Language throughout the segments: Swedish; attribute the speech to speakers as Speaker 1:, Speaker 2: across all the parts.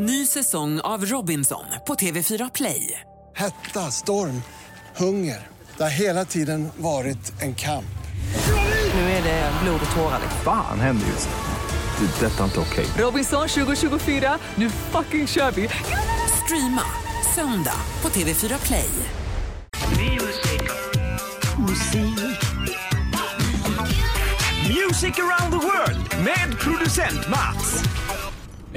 Speaker 1: Ny säsong av Robinson på TV4 Play.
Speaker 2: Hetta, storm, hunger. Det har hela tiden varit en kamp.
Speaker 1: Nu är det blod och tårar.
Speaker 3: Fan händer just nu. Det. är Detta är inte okej.
Speaker 1: Robinson 2024, nu fucking kör vi! Streama söndag på TV4 Play.
Speaker 4: Music around the world med producent Mats.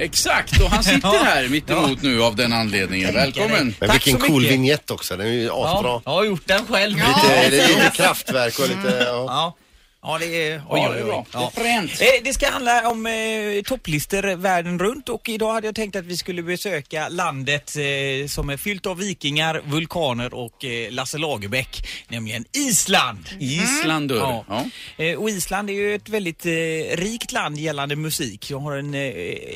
Speaker 5: Exakt, och han sitter här mitt emot nu av den anledningen. Välkommen.
Speaker 6: Men
Speaker 4: Tack
Speaker 6: vilken
Speaker 4: så
Speaker 6: cool
Speaker 4: mycket.
Speaker 6: vignett också. Den är ju asbra.
Speaker 7: Ja, jag har gjort den själv.
Speaker 6: Lite, det är lite kraftverk och lite... Ja.
Speaker 7: Ja. Ja, det är...
Speaker 5: Ja, det är bra. Det är fränt.
Speaker 7: Eh, Det ska handla om eh, topplistor världen runt och idag hade jag tänkt att vi skulle besöka landet eh, som är fyllt av vikingar, vulkaner och eh, Lasse Lagerbäck, nämligen Island.
Speaker 5: Island dörr.
Speaker 7: Ja.
Speaker 5: Ja.
Speaker 7: Eh, och Island är ju ett väldigt eh, rikt land gällande musik. Jag har en eh,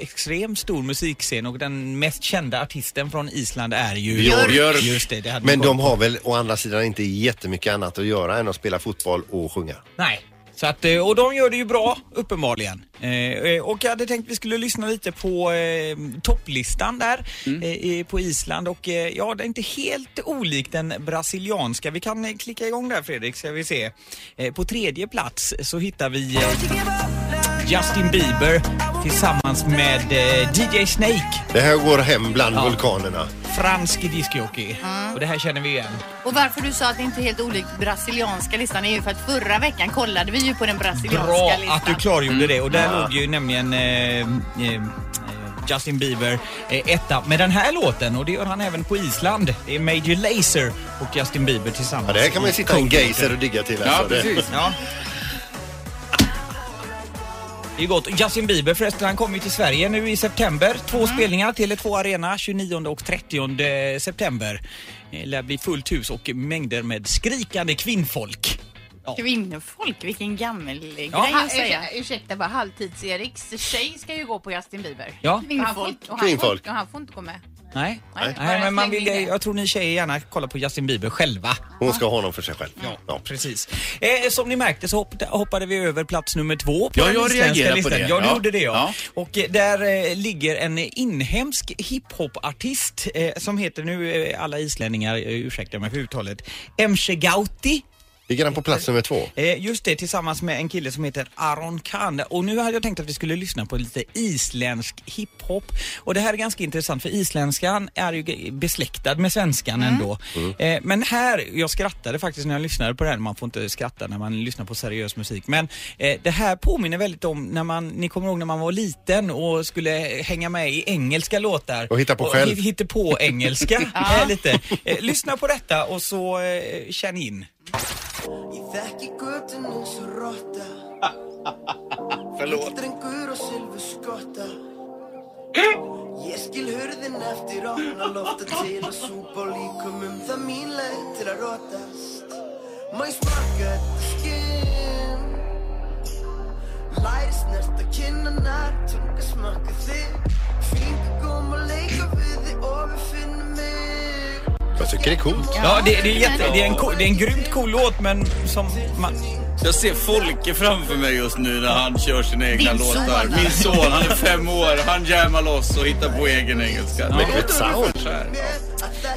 Speaker 7: extremt stor musikscen och den mest kända artisten från Island är ju
Speaker 5: Björk.
Speaker 7: Just det, det hade
Speaker 6: Men de har väl å andra sidan inte jättemycket annat att göra än att spela fotboll och sjunga.
Speaker 7: Nej. Så att, eh, och de gör det ju bra, uppenbarligen. Eh, eh, och jag hade tänkt vi skulle lyssna lite på eh, topplistan där eh, i- på Island och eh, ja, det är inte helt olikt den brasilianska. Vi kan eh, klicka igång där Fredrik, ska vi se. Eh, på tredje plats så hittar vi eh, Justin Bieber tillsammans med eh, DJ Snake,
Speaker 6: Det här går hem bland
Speaker 7: Ja.
Speaker 6: vulkanerna.
Speaker 7: fransk discjockey. Och det här känner vi igen.
Speaker 8: Och varför du sa att det inte är helt olikt brasilianska listan är ju för att förra veckan kollade vi ju på den brasilianska
Speaker 7: Bra
Speaker 8: listan.
Speaker 7: att du klargjorde det och där låg ju nämligen eh, eh, Justin Bieber eh, etta med den här låten och det gör han även på Island. Det är Major Lazer och Justin Bieber tillsammans.
Speaker 6: Ja, det här kan man ju sitta i en geyser och digga till.
Speaker 5: Ja,
Speaker 6: alltså. Det-
Speaker 5: precis.
Speaker 7: Ja. Det är gott. Justin Bieber förresten, han kommer ju till Sverige nu i september. Två spelningar, Tele2 Arena 29 och 30 september. Det lär bli fullt hus och mängder med skrikande kvinnfolk.
Speaker 8: Kvinnofolk, vilken gammal grej
Speaker 7: Ja,
Speaker 8: att säga.
Speaker 9: Ursäkta, ursäkta bara, Halvtids-Eriks tjej ska ju gå på Justin Bieber.
Speaker 7: Ja.
Speaker 9: Får, och han
Speaker 6: Kvinnfolk.
Speaker 9: Får, och han får inte gå med.
Speaker 7: Nej,
Speaker 9: Nej.
Speaker 7: Nej men man vill, jag tror ni tjejer gärna kollar på Justin Bieber själva.
Speaker 6: Hon ska ha honom för sig själv. Ja.
Speaker 7: Precis. Eh, som ni märkte så hopp, hoppade vi över plats nummer två på
Speaker 5: Ja,
Speaker 7: den
Speaker 5: jag
Speaker 7: isländska
Speaker 5: reagerar på
Speaker 7: listan.
Speaker 5: det.
Speaker 7: Ja, du
Speaker 5: Ja.
Speaker 7: gjorde det ja.
Speaker 5: Ja.
Speaker 7: Och eh, där eh, ligger en inhemsk hiphopartist eh, som heter, nu eh, alla islänningar, eh, ursäkta mig för uttalet, MC Gauti.
Speaker 6: Ligger han på plats nummer två?
Speaker 7: Eh, just det, tillsammans med en kille som heter Aron Khan. Och nu hade jag tänkt att vi skulle lyssna på lite isländsk hiphop. Och det här är ganska intressant för isländskan är ju besläktad med svenskan ändå. Eh, men här, jag skrattade faktiskt när jag lyssnade på det här. Man får inte skratta när man lyssnar på seriös musik. Men eh, det här påminner väldigt om när man, ni kommer ihåg när man var liten och skulle hänga med i engelska låtar.
Speaker 6: Och hitta på själv.
Speaker 7: hi- Hitta på engelska lite. Lyssna på detta och så känn in.
Speaker 5: Ég þekki göttun eins og rotta. Fylgdrengur og sylfu skotta.
Speaker 10: Ég skil hörðin eftir ofna lofta Til að súpa og líkumum það mín leið til að rótast. Má ég smaka þetta skinn? Læri snert að
Speaker 6: kynna tycker det är coolt.
Speaker 7: Ja, det, det, är jätte, det, är en, cool- det är en grymt cool låt men som man...
Speaker 5: Jag ser Folke framför mig just nu när han kör sina egna
Speaker 8: Din son,
Speaker 5: låtar.
Speaker 8: va?
Speaker 5: Min son, han är fem år. Han jammar loss och hittar på egen engelska.
Speaker 7: Ja.
Speaker 5: Det låter
Speaker 6: Ett sound.
Speaker 5: så här.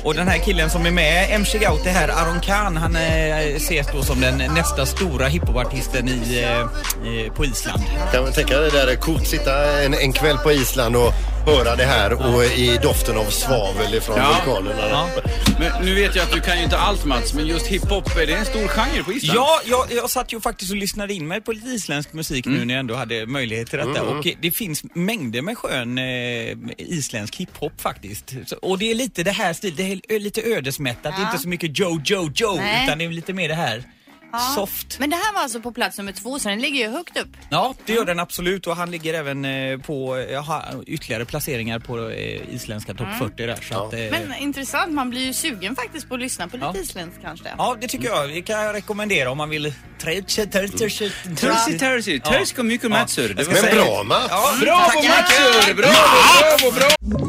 Speaker 7: Och den här killen som är med, MC Gauti här, Aron Khan, han eh, ses då som den nästa stora hiphopartisten i, eh, på Island.
Speaker 6: Kan man tänka det där är coolt, sitta en, en kväll på Island och höra det här och i doften av svavel ifrån
Speaker 5: Ja.
Speaker 6: vulkanerna.
Speaker 7: Ja.
Speaker 5: Men nu vet jag att du kan ju inte allt Mats, men just hiphop, är det en stor genre på Island?
Speaker 7: Ja, jag, jag satt ju faktiskt och lyssnade in mig på lite isländsk musik nu när jag ändå hade möjlighet till detta. Och eh, det finns mängder med skön eh, isländsk hiphop faktiskt. Så, och det är lite det här stilen, det är lite ödesmättat. Det är
Speaker 8: Ja.
Speaker 7: inte så mycket Joe, Joe, Joe,
Speaker 8: Nej.
Speaker 7: utan det är lite mer det här
Speaker 8: Ja.
Speaker 7: soft.
Speaker 8: Men det här var alltså på plats nummer två så den ligger ju högt upp.
Speaker 7: Ja, det gör den absolut och han ligger även eh, på eh, ha, ytterligare placeringar på eh, isländska topp 40 där. Så att, eh,
Speaker 8: Men intressant, man blir ju sugen faktiskt på att lyssna på lite
Speaker 7: Ja.
Speaker 8: isländskt kanske.
Speaker 7: Ja, det tycker jag. Det kan jag rekommendera om man vill...
Speaker 5: Törsi, törsi. Törsi kom mycket Matsur.
Speaker 6: Men bra Mats!
Speaker 7: Ja,
Speaker 5: Bravo. Matsur! Bravo, bravo, bravo!